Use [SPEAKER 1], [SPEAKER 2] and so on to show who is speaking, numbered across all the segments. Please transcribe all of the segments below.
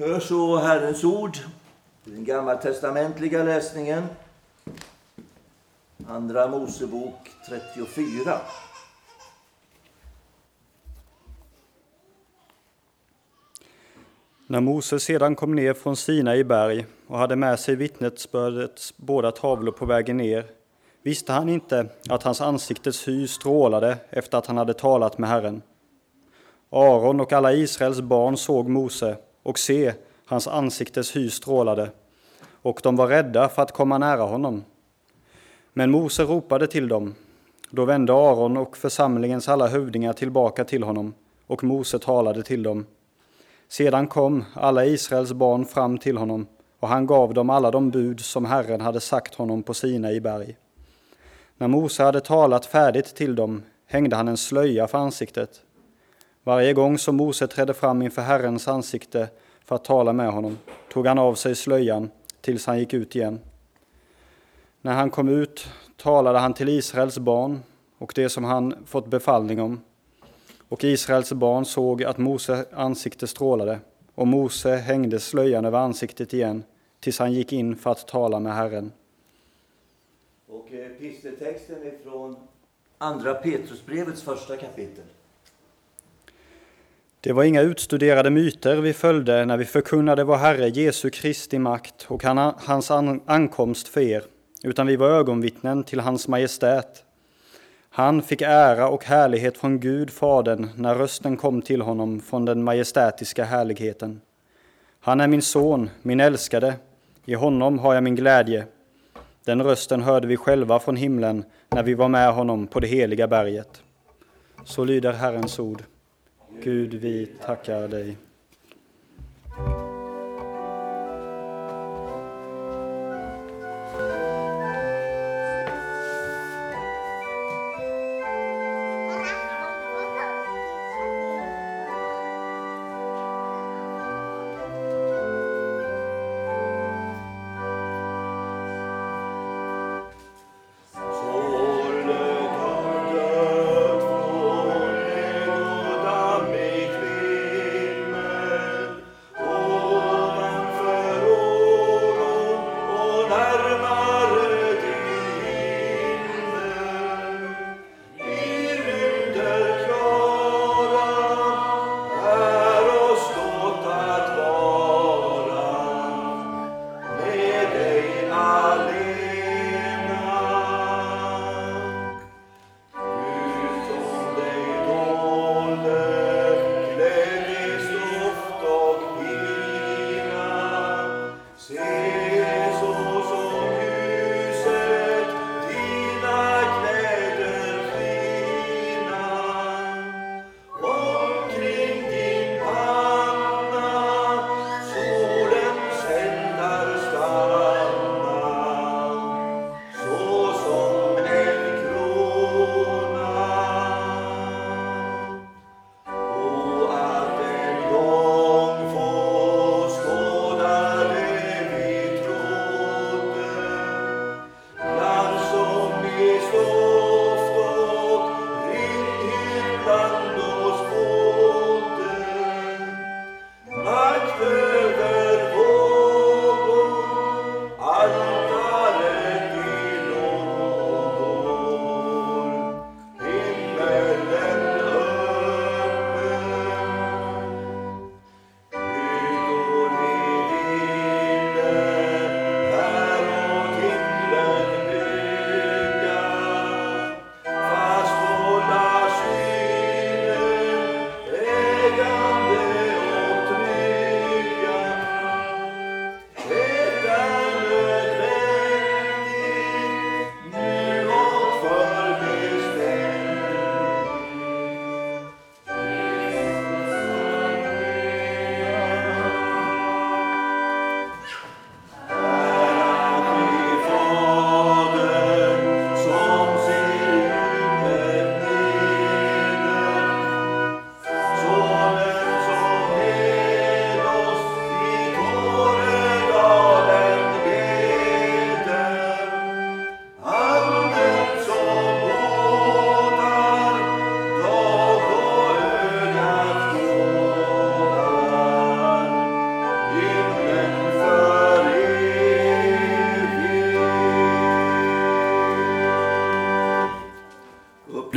[SPEAKER 1] Hör så Herrens ord i den gammaltestamentliga läsningen. Andra Mosebok 34.
[SPEAKER 2] När Mose sedan kom ner från Sina i berg och hade med sig vittnesbördets båda tavlor på vägen ner visste han inte att hans ansiktes hy strålade efter att han hade talat med Herren. Aron och alla Israels barn såg Mose och se, hans ansiktes hy strålade, och de var rädda för att komma nära honom. Men Mose ropade till dem. Då vände Aron och församlingens alla hövdingar tillbaka till honom, och Mose talade till dem. Sedan kom alla Israels barn fram till honom, och han gav dem alla de bud som Herren hade sagt honom på Sina i berg. När Mose hade talat färdigt till dem hängde han en slöja för ansiktet. Varje gång som Mose trädde fram inför Herrens ansikte för att tala med honom tog han av sig slöjan tills han gick ut igen. När han kom ut talade han till Israels barn och det som han fått befallning om. Och Israels barn såg att Mose ansikte strålade och Mose hängde slöjan över ansiktet igen tills han gick in för att tala med Herren.
[SPEAKER 1] Och eh, episteltexten är från Andra Petrusbrevets första kapitel.
[SPEAKER 2] Det var inga utstuderade myter vi följde när vi förkunnade vår Herre Jesu Kristi makt och hans ankomst för er, utan vi var ögonvittnen till hans majestät. Han fick ära och härlighet från Gud, Fadern, när rösten kom till honom från den majestätiska härligheten. Han är min son, min älskade, i honom har jag min glädje. Den rösten hörde vi själva från himlen när vi var med honom på det heliga berget. Så lyder Herrens ord. Gud, vi tackar dig.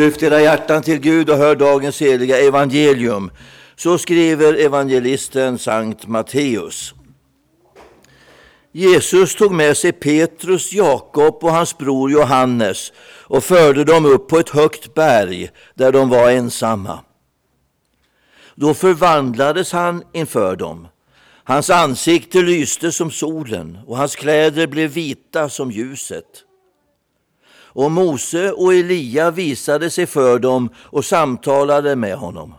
[SPEAKER 1] Lyft era hjärtan till Gud och hör dagens heliga evangelium. Så skriver evangelisten Sankt Matteus. Jesus tog med sig Petrus, Jakob och hans bror Johannes och förde dem upp på ett högt berg där de var ensamma. Då förvandlades han inför dem. Hans ansikte lyste som solen och hans kläder blev vita som ljuset. Och Mose och Elia visade sig för dem och samtalade med honom.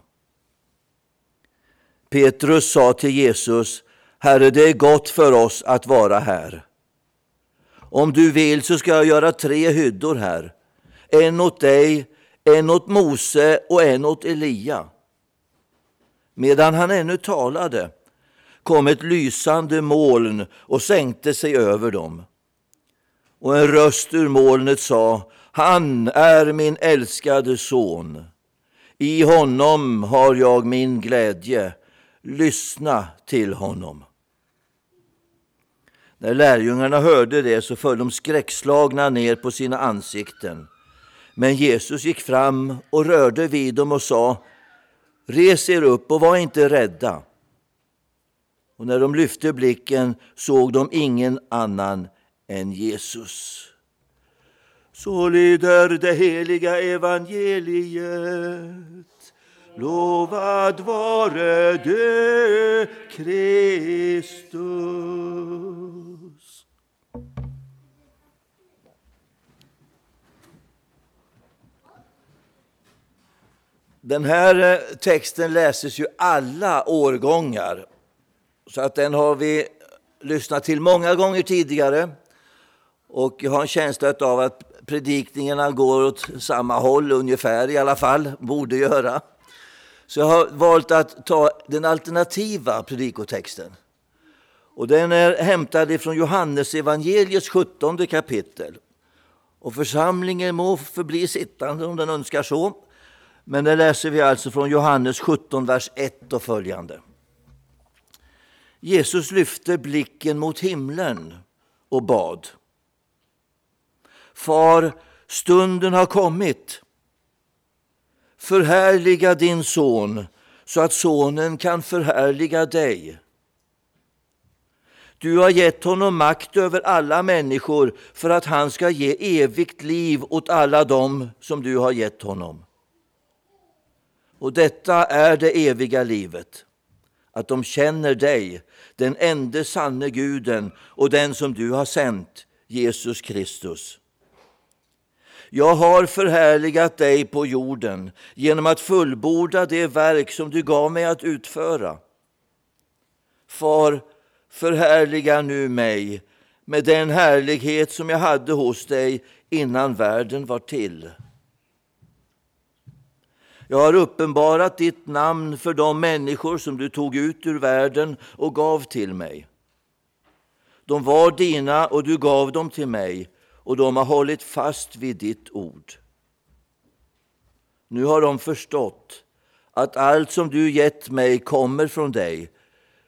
[SPEAKER 1] Petrus sa till Jesus, Herre, det är gott för oss att vara här. Om du vill så ska jag göra tre hyddor här, en åt dig, en åt Mose och en åt Elia. Medan han ännu talade kom ett lysande moln och sänkte sig över dem. Och en röst ur molnet sa, han är min älskade son. I honom har jag min glädje. Lyssna till honom. När lärjungarna hörde det så föll de skräckslagna ner på sina ansikten. Men Jesus gick fram och rörde vid dem och sa Res er upp och var inte rädda. Och när de lyfte blicken såg de ingen annan än Jesus. Så lyder det heliga evangeliet. Lovad vare du, Kristus. Den här eh, texten läses ju alla årgångar. Så att den har vi lyssnat till många gånger tidigare. Och jag har en känsla av att predikningarna går åt samma håll ungefär i alla fall, borde göra. Så jag har valt att ta den alternativa predikotexten. Och den är hämtad från Johannes evangeliets 17 kapitel. Och församlingen må förbli sittande om den önskar så. Men det läser vi alltså från Johannes 17, vers 1 och följande. Jesus lyfte blicken mot himlen och bad. Far, stunden har kommit. Förhärliga din son så att sonen kan förhärliga dig. Du har gett honom makt över alla människor för att han ska ge evigt liv åt alla dem som du har gett honom. Och detta är det eviga livet, att de känner dig, den enda sanne guden och den som du har sänt, Jesus Kristus. Jag har förhärligat dig på jorden genom att fullborda det verk som du gav mig att utföra. Far, förhärliga nu mig med den härlighet som jag hade hos dig innan världen var till. Jag har uppenbarat ditt namn för de människor som du tog ut ur världen och gav till mig. De var dina och du gav dem till mig och de har hållit fast vid ditt ord. Nu har de förstått att allt som du gett mig kommer från dig,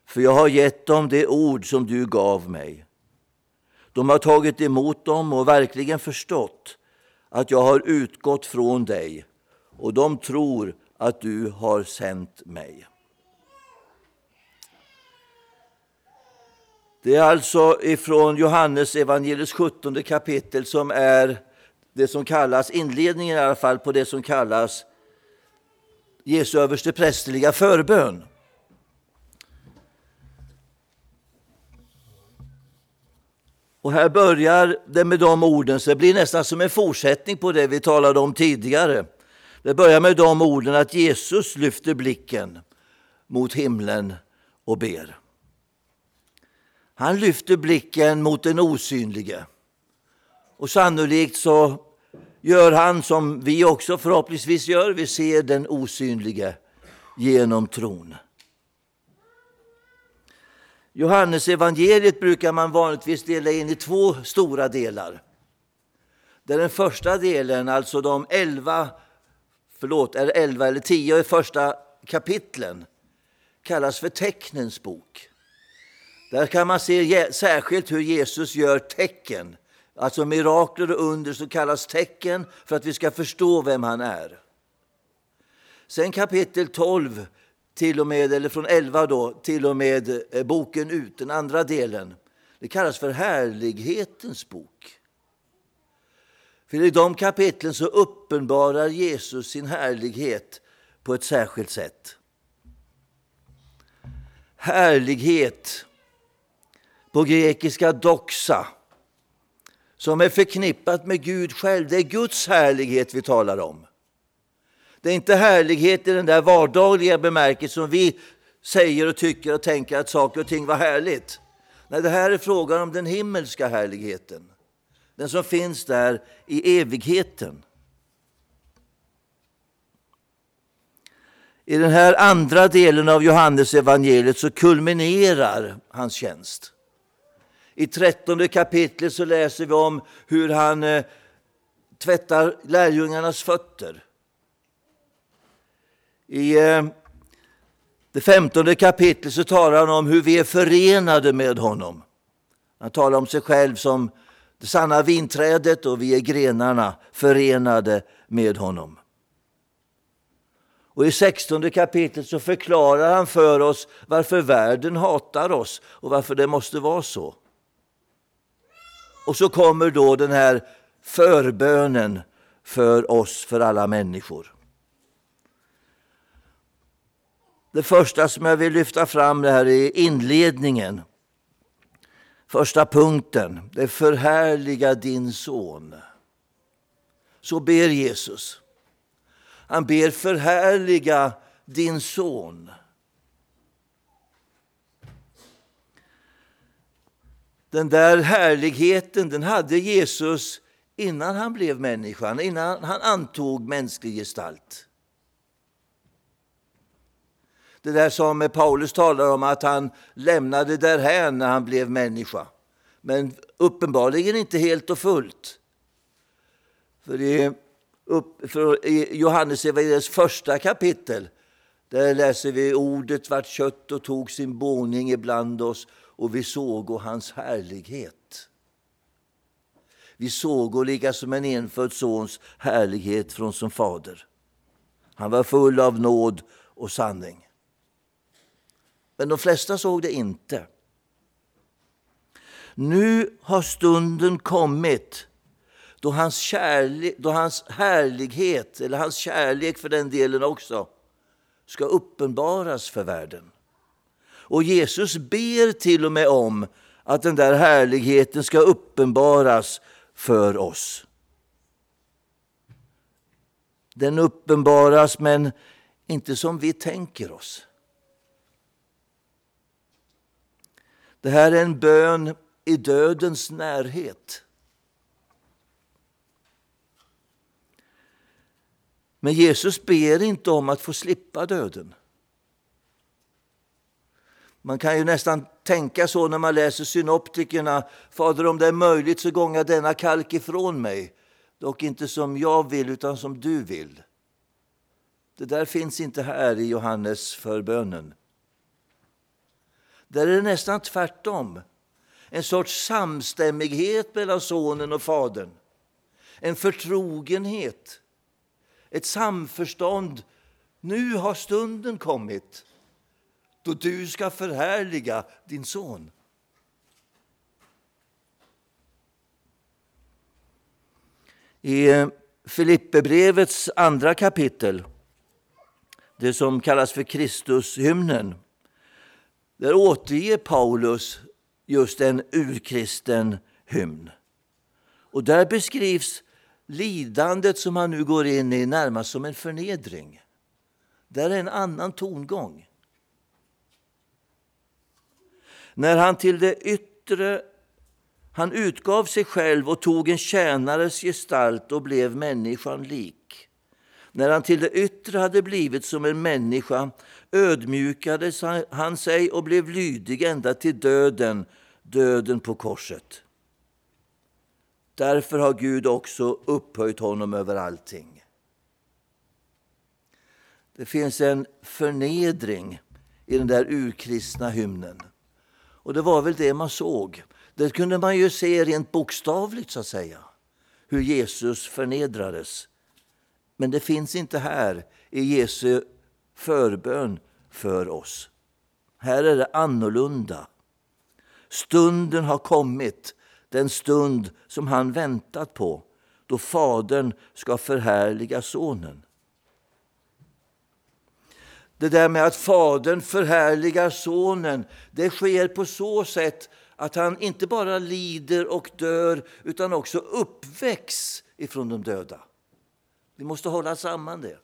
[SPEAKER 1] för jag har gett dem det ord som du gav mig. De har tagit emot dem och verkligen förstått att jag har utgått från dig och de tror att du har sänt mig. Det är alltså ifrån Johannes evangeliets 17 kapitel som är det som kallas, inledningen i alla fall, på det som kallas Jesu översteprästerliga förbön. Och här börjar det med de orden, så det blir nästan som en fortsättning på det vi talade om tidigare. Det börjar med de orden att Jesus lyfter blicken mot himlen och ber. Han lyfter blicken mot den osynlige. Och sannolikt så gör han som vi också förhoppningsvis gör. Vi ser den osynlige genom tron. Johannes evangeliet brukar man vanligtvis dela in i två stora delar. Där den första delen, alltså de elva, förlåt, är elva eller tio i första kapitlen, kallas för tecknens bok. Där kan man se särskilt hur Jesus gör tecken Alltså mirakler och under som kallas tecken för att vi ska förstå vem han är. Sen kapitel 12, till och med, eller från 11 då, till och med eh, boken ut, den andra delen. Det kallas för härlighetens bok. För i de kapitlen så uppenbarar Jesus sin härlighet på ett särskilt sätt. Härlighet, på grekiska doxa, som är förknippat med Gud själv. Det är Guds härlighet vi talar om. Det är inte härlighet i den där vardagliga bemärkelsen som vi säger och tycker och tänker att saker och ting var härligt. Nej, det här är frågan om den himmelska härligheten. Den som finns där i evigheten. I den här andra delen av Johannes evangeliet så kulminerar hans tjänst. I trettonde kapitlet så läser vi om hur han eh, tvättar lärjungarnas fötter. I eh, det femtonde kapitlet så talar han om hur vi är förenade med honom. Han talar om sig själv som det sanna vinträdet och vi är grenarna förenade med honom. Och I sextonde kapitlet så förklarar han för oss varför världen hatar oss och varför det måste vara så. Och så kommer då den här förbönen för oss, för alla människor. Det första som jag vill lyfta fram det här är inledningen. Första punkten, det förhärliga din son. Så ber Jesus. Han ber förhärliga din son. Den där härligheten den hade Jesus innan han blev människan, innan han antog mänsklig gestalt. Det där som Paulus talar om att han lämnade därhän när han blev människa. Men uppenbarligen inte helt och fullt. För i, upp, för i Johannes evangeliets första kapitel där läser vi ordet vart kött och tog sin boning ibland oss och vi såg hans härlighet. Vi såg lika som en enfödd sons härlighet från sin fader. Han var full av nåd och sanning. Men de flesta såg det inte. Nu har stunden kommit då hans, kärlek, då hans härlighet, eller hans kärlek för den delen också, ska uppenbaras för världen. Och Jesus ber till och med om att den där härligheten ska uppenbaras för oss. Den uppenbaras, men inte som vi tänker oss. Det här är en bön i dödens närhet. Men Jesus ber inte om att få slippa döden. Man kan ju nästan tänka så när man läser synoptikerna. Fader, om det är möjligt så gånga denna kalk ifrån mig. Dock inte som jag vill, utan som du vill. Det där finns inte här i Johannes förbönen. Där är det nästan tvärtom. En sorts samstämmighet mellan sonen och fadern. En förtrogenhet. Ett samförstånd. Nu har stunden kommit då du ska förhärliga din son. I eh, Filipperbrevets andra kapitel, det som kallas för Kristushymnen, där återger Paulus just en urkristen hymn. Och där beskrivs lidandet som han nu går in i närmast som en förnedring. Där är en annan tongång. När han till det yttre han utgav sig själv och tog en tjänares gestalt och blev människan lik. När han till det yttre hade blivit som en människa ödmjukade han sig och blev lydig ända till döden, döden på korset. Därför har Gud också upphöjt honom över allting. Det finns en förnedring i den där urkristna hymnen. Och det var väl det man såg. Det kunde man ju se rent bokstavligt så att säga, hur Jesus förnedrades. Men det finns inte här i Jesu förbön för oss. Här är det annorlunda. Stunden har kommit, den stund som han väntat på, då Fadern ska förhärliga Sonen. Det där med att Fadern förhärligar Sonen, det sker på så sätt att han inte bara lider och dör utan också uppväcks ifrån de döda. Vi måste hålla samman det.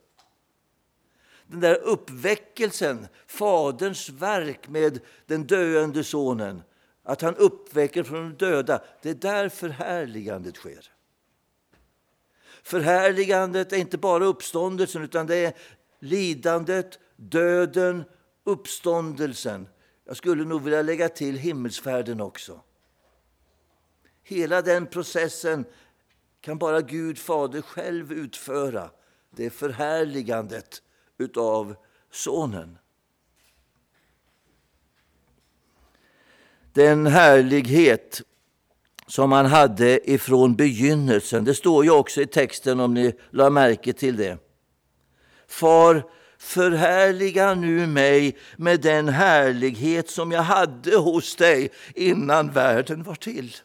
[SPEAKER 1] Den där uppväckelsen, Faderns verk med den döende sonen, att han uppväcker från de döda, det är där förhärligandet sker. Förhärligandet är inte bara uppståndelsen utan det är lidandet, döden, uppståndelsen. Jag skulle nog vilja lägga till himmelsfärden också. Hela den processen kan bara Gud Fader själv utföra. Det är förhärligandet utav Sonen. Den härlighet som han hade ifrån begynnelsen. Det står ju också i texten om ni la märke till det. Far, förhärliga nu mig med den härlighet som jag hade hos dig innan världen var till.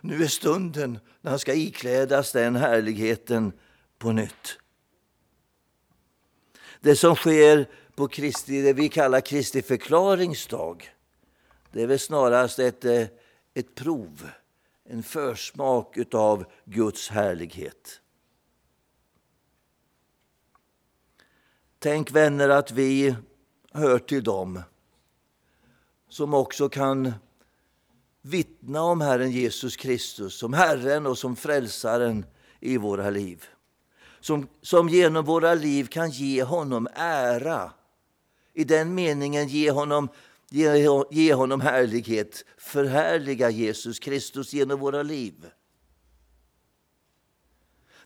[SPEAKER 1] Nu är stunden när han ska iklädas den härligheten på nytt. Det som sker på Kristi, det vi kallar Kristi förklaringsdag, det är väl snarast ett, eh, ett prov, en försmak av Guds härlighet. Tänk vänner att vi hör till dem som också kan vittna om Herren Jesus Kristus som Herren och som Frälsaren i våra liv. Som, som genom våra liv kan ge honom ära. I den meningen ge honom, ge, ge honom härlighet, förhärliga Jesus Kristus genom våra liv.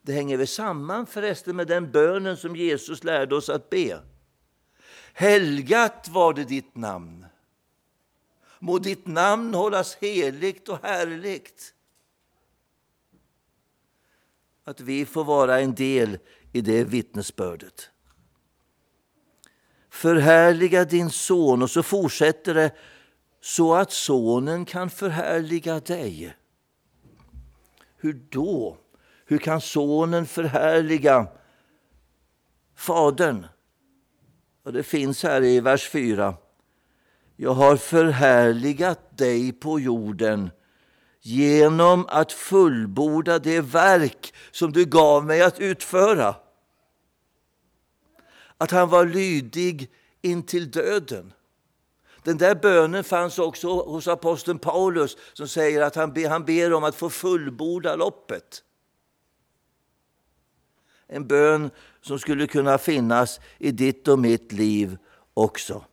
[SPEAKER 1] Det hänger väl samman förresten med den bönen som Jesus lärde oss att be. Helgat var det ditt namn. Må ditt namn hållas heligt och härligt. Att vi får vara en del i det vittnesbördet. Förhärliga din son, och så fortsätter det, så att sonen kan förhärliga dig. Hur då? Hur kan sonen förhärliga Fadern? Och det finns här i vers 4. Jag har förhärligat dig på jorden genom att fullborda det verk som du gav mig att utföra. Att han var lydig intill döden. Den där bönen fanns också hos aposteln Paulus som säger att han ber, han ber om att få fullborda loppet. En bön som skulle kunna finnas i ditt och mitt liv också.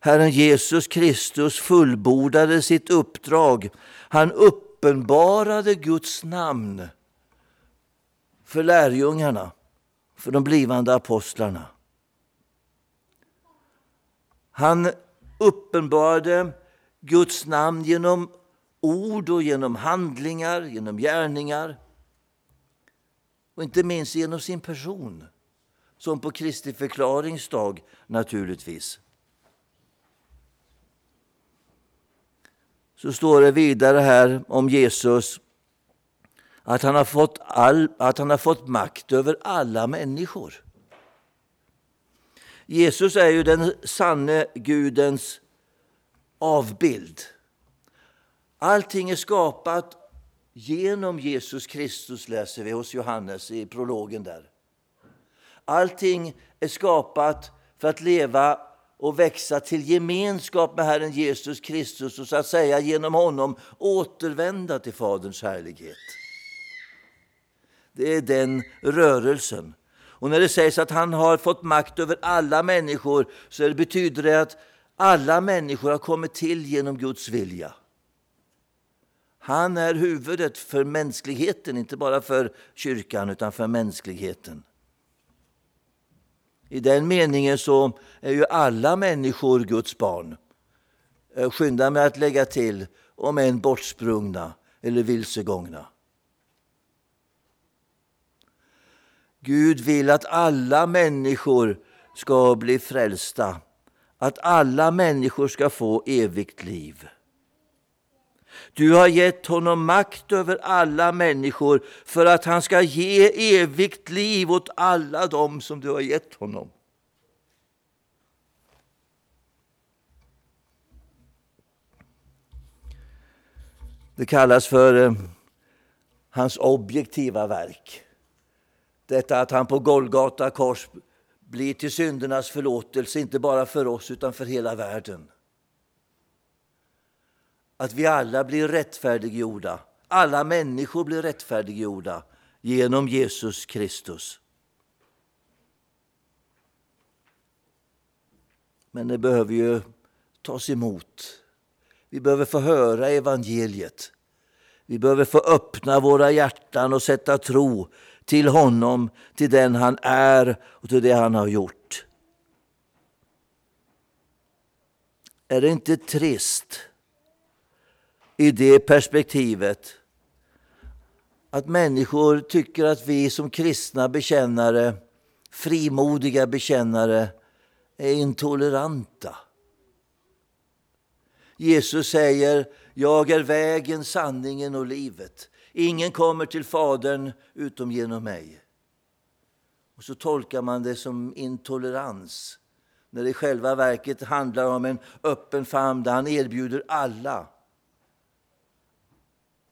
[SPEAKER 1] Herren Jesus Kristus fullbordade sitt uppdrag. Han uppenbarade Guds namn för lärjungarna, för de blivande apostlarna. Han uppenbarade Guds namn genom ord och genom handlingar, genom gärningar och inte minst genom sin person, som på Kristi förklaringsdag naturligtvis. Så står det vidare här om Jesus att han har fått, all, att han har fått makt över alla människor. Jesus är ju den sanne Gudens avbild. Allting är skapat Genom Jesus Kristus läser vi hos Johannes i prologen där. Allting är skapat för att leva och växa till gemenskap med Herren Jesus Kristus och så att säga genom honom återvända till Faderns härlighet. Det är den rörelsen. Och när det sägs att han har fått makt över alla människor så betyder det att alla människor har kommit till genom Guds vilja. Han är huvudet för mänskligheten, inte bara för kyrkan utan för mänskligheten. I den meningen så är ju alla människor Guds barn. Eh, Jag skyndar mig att lägga till, om än bortsprungna eller vilsegångna. Gud vill att alla människor ska bli frälsta, att alla människor ska få evigt liv. Du har gett honom makt över alla människor för att han ska ge evigt liv åt alla dem som du har gett honom. Det kallas för eh, hans objektiva verk. Detta att han på Golgata kors blir till syndernas förlåtelse, inte bara för oss utan för hela världen. Att vi alla blir rättfärdiggjorda, alla människor blir rättfärdiggjorda genom Jesus Kristus. Men det behöver ju tas emot. Vi behöver få höra evangeliet. Vi behöver få öppna våra hjärtan och sätta tro till honom, till den han är och till det han har gjort. Är det inte trist i det perspektivet att människor tycker att vi som kristna bekännare, frimodiga bekännare, är intoleranta? Jesus säger, jag är vägen, sanningen och livet. Ingen kommer till Fadern utom genom mig. Och så tolkar man det som intolerans när det i själva verket handlar om en öppen famn där han erbjuder alla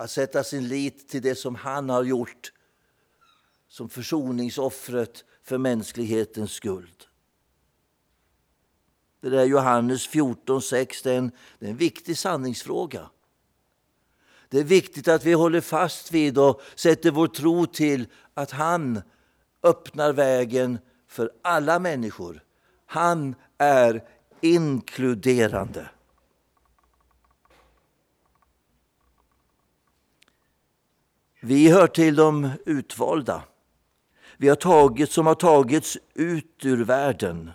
[SPEAKER 1] att sätta sin lit till det som han har gjort som försoningsoffret för mänsklighetens skuld. Det där Johannes 14.6 det, är en, det är en viktig sanningsfråga. Det är viktigt att vi håller fast vid och sätter vår tro till att han öppnar vägen för alla människor. Han är inkluderande. Vi hör till de utvalda. Vi har tagits som har tagits ut ur världen.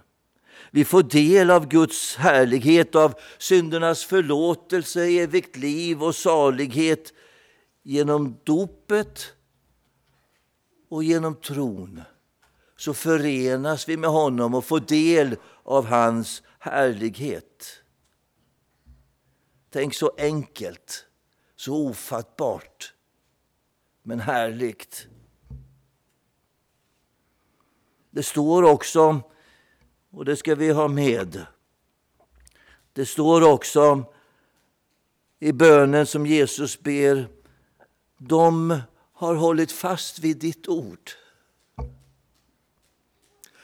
[SPEAKER 1] Vi får del av Guds härlighet, av syndernas förlåtelse, evigt liv och salighet genom dopet och genom tron. Så förenas vi med honom och får del av hans härlighet. Tänk så enkelt, så ofattbart, men härligt. Det står också och det ska vi ha med. Det står också i bönen som Jesus ber, de har hållit fast vid ditt ord.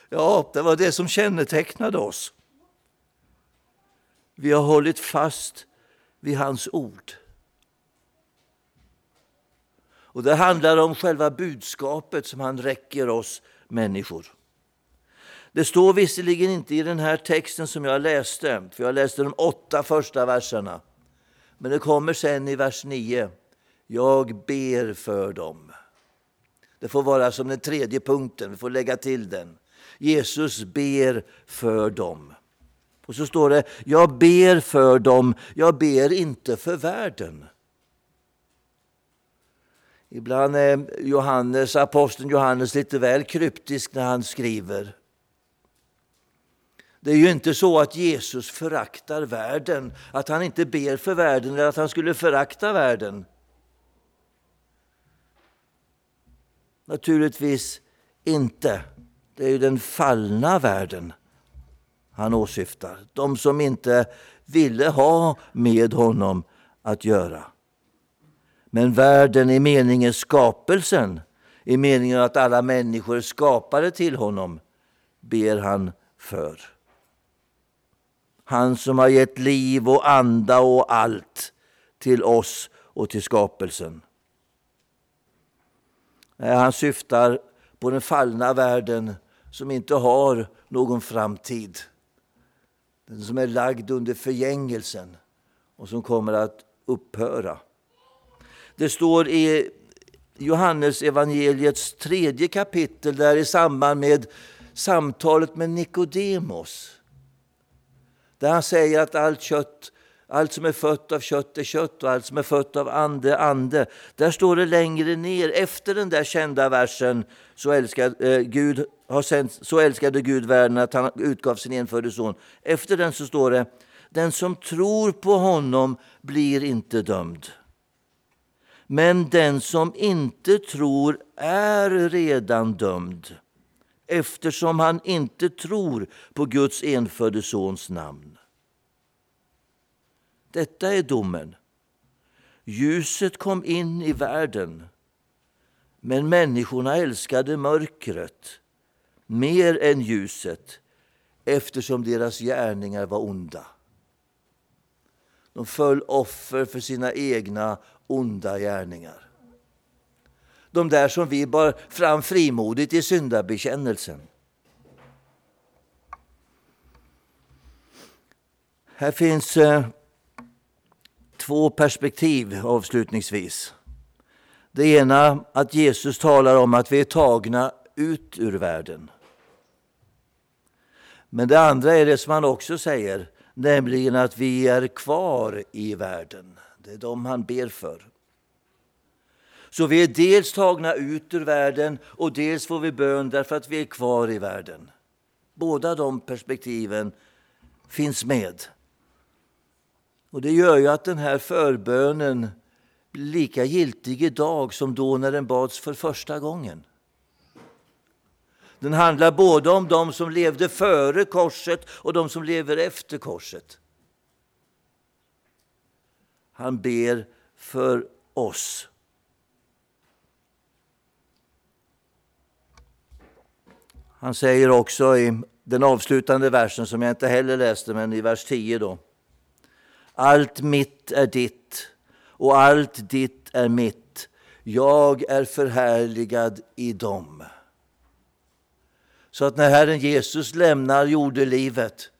[SPEAKER 1] Ja, det var det som kännetecknade oss. Vi har hållit fast vid hans ord. Och Det handlar om själva budskapet som han räcker oss människor. Det står visserligen inte i den här texten som jag läste, för jag läste de åtta första verserna. Men det kommer sen i vers 9. Jag ber för dem. Det får vara som den tredje punkten, vi får lägga till den. Jesus ber för dem. Och så står det, jag ber för dem, jag ber inte för världen. Ibland är Johannes, aposteln Johannes lite väl kryptisk när han skriver. Det är ju inte så att Jesus föraktar världen, att han inte ber för världen eller att han skulle förakta världen. Naturligtvis inte. Det är ju den fallna världen han åsyftar. De som inte ville ha med honom att göra. Men världen i meningen skapelsen, i meningen att alla människor är skapade till honom, ber han för. Han som har gett liv och anda och allt till oss och till skapelsen. Han syftar på den fallna världen som inte har någon framtid. Den som är lagd under förgängelsen och som kommer att upphöra. Det står i Johannes evangeliets tredje kapitel där i samband med samtalet med Nikodemos där han säger att allt kött Allt som är fött av kött är kött och allt som är fött av ande ande. Där står det längre ner, efter den där kända versen, så älskade, eh, Gud har sänt, så älskade Gud världen att han utgav sin enfödde son. Efter den så står det, den som tror på honom blir inte dömd. Men den som inte tror är redan dömd eftersom han inte tror på Guds enfödde Sons namn. Detta är domen. Ljuset kom in i världen, men människorna älskade mörkret mer än ljuset eftersom deras gärningar var onda. De föll offer för sina egna onda gärningar. De där som vi bar fram frimodigt i syndabekännelsen. Här finns eh, två perspektiv avslutningsvis. Det ena att Jesus talar om att vi är tagna ut ur världen. Men det andra är det som han också säger, nämligen att vi är kvar i världen. Det är dem han ber för. Så vi är dels tagna ut ur världen och dels får vi bön därför att vi är kvar i världen. Båda de perspektiven finns med. Och Det gör ju att den här förbönen blir lika giltig idag som då när den bads för första gången. Den handlar både om de som levde före korset och de som lever efter korset. Han ber för oss. Han säger också i den avslutande versen, som jag inte heller läste, men i vers 10 då. Allt mitt är ditt och allt ditt är mitt. Jag är förhärligad i dem. Så att när Herren Jesus lämnar jordelivet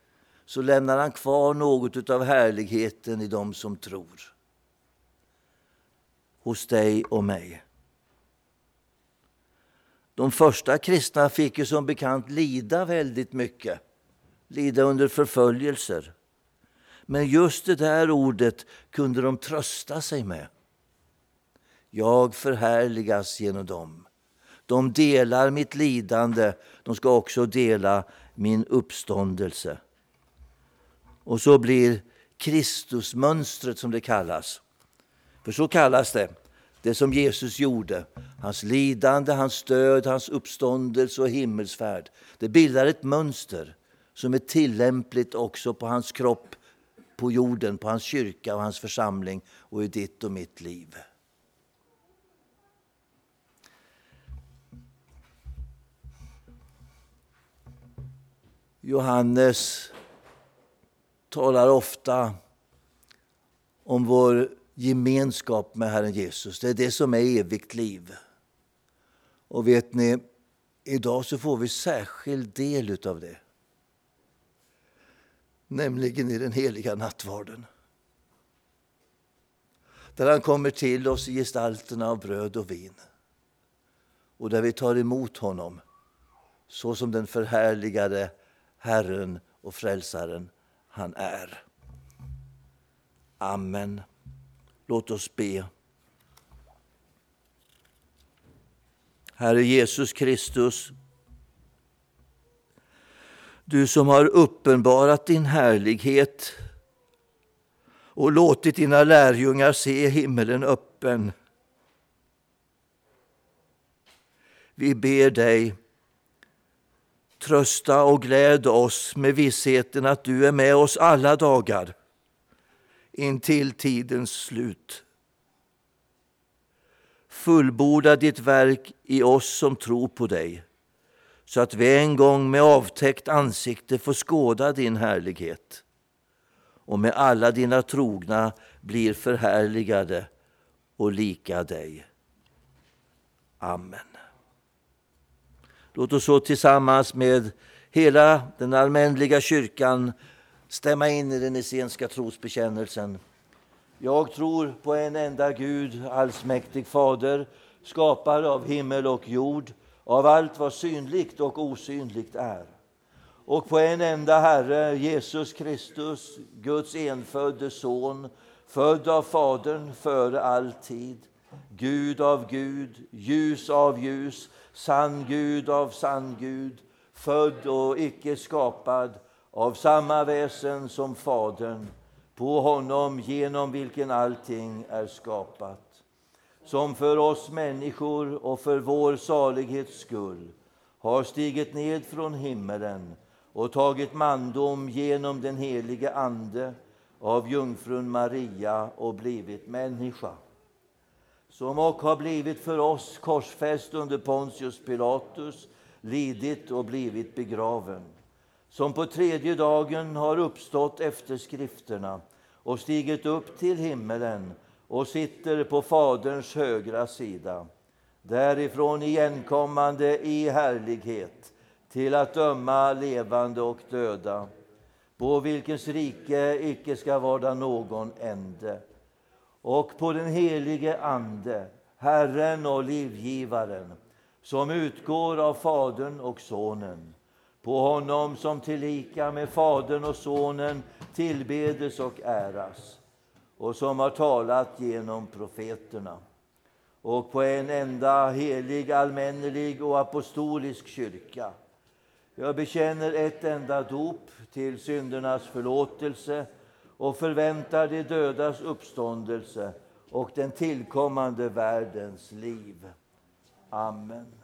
[SPEAKER 1] så lämnar han kvar något av härligheten i dem som tror. Hos dig och mig. De första kristna fick ju som bekant lida väldigt mycket. Lida under förföljelser. Men just det där ordet kunde de trösta sig med. Jag förhärligas genom dem. De delar mitt lidande, de ska också dela min uppståndelse. Och så blir Kristusmönstret, som det kallas. För så kallas det, det som Jesus gjorde. Hans lidande, hans död, hans uppståndelse och himmelsfärd. Det bildar ett mönster som är tillämpligt också på hans kropp på jorden, på hans kyrka och hans församling och i ditt och mitt liv. Johannes talar ofta om vår gemenskap med Herren Jesus. Det är det som är evigt liv. Och vet ni, idag så får vi särskild del av det. Nämligen i den heliga nattvarden. Där han kommer till oss i gestalterna av bröd och vin. Och där vi tar emot honom så som den förhärligade Herren och Frälsaren han är. Amen. Låt oss be. Herre Jesus Kristus, du som har uppenbarat din härlighet och låtit dina lärjungar se himmelen öppen. Vi ber dig, trösta och gläd oss med vissheten att du är med oss alla dagar intill tidens slut. Fullborda ditt verk i oss som tror på dig så att vi en gång med avtäckt ansikte får skåda din härlighet och med alla dina trogna blir förhärligade och lika dig. Amen. Låt oss så tillsammans med hela den allmänliga kyrkan stämma in i den essenska trosbekännelsen. Jag tror på en enda Gud, allsmäktig Fader, skapare av himmel och jord, av allt vad synligt och osynligt är. och på en enda Herre, Jesus Kristus, Guds enfödde Son, född av Fadern före all tid, Gud av Gud, ljus av ljus, sann Gud av sann Gud, född och icke skapad, av samma väsen som Fadern, på honom genom vilken allting är skapat, som för oss människor och för vår salighets skull har stigit ned från himmelen och tagit mandom genom den helige Ande av jungfrun Maria och blivit människa som och har blivit för oss korsfäst under Pontius Pilatus, lidit och blivit begraven som på tredje dagen har uppstått efter skrifterna och stigit upp till himmelen och sitter på Faderns högra sida därifrån igenkommande i härlighet till att döma levande och döda på vilkens rike icke ska vara någon ände och på den helige Ande, Herren och livgivaren som utgår av Fadern och Sonen på honom som tillika med Fadern och Sonen tillbedes och äras och som har talat genom profeterna och på en enda helig, allmännelig och apostolisk kyrka. Jag bekänner ett enda dop till syndernas förlåtelse och förväntar de dödas uppståndelse och den tillkommande världens liv. Amen.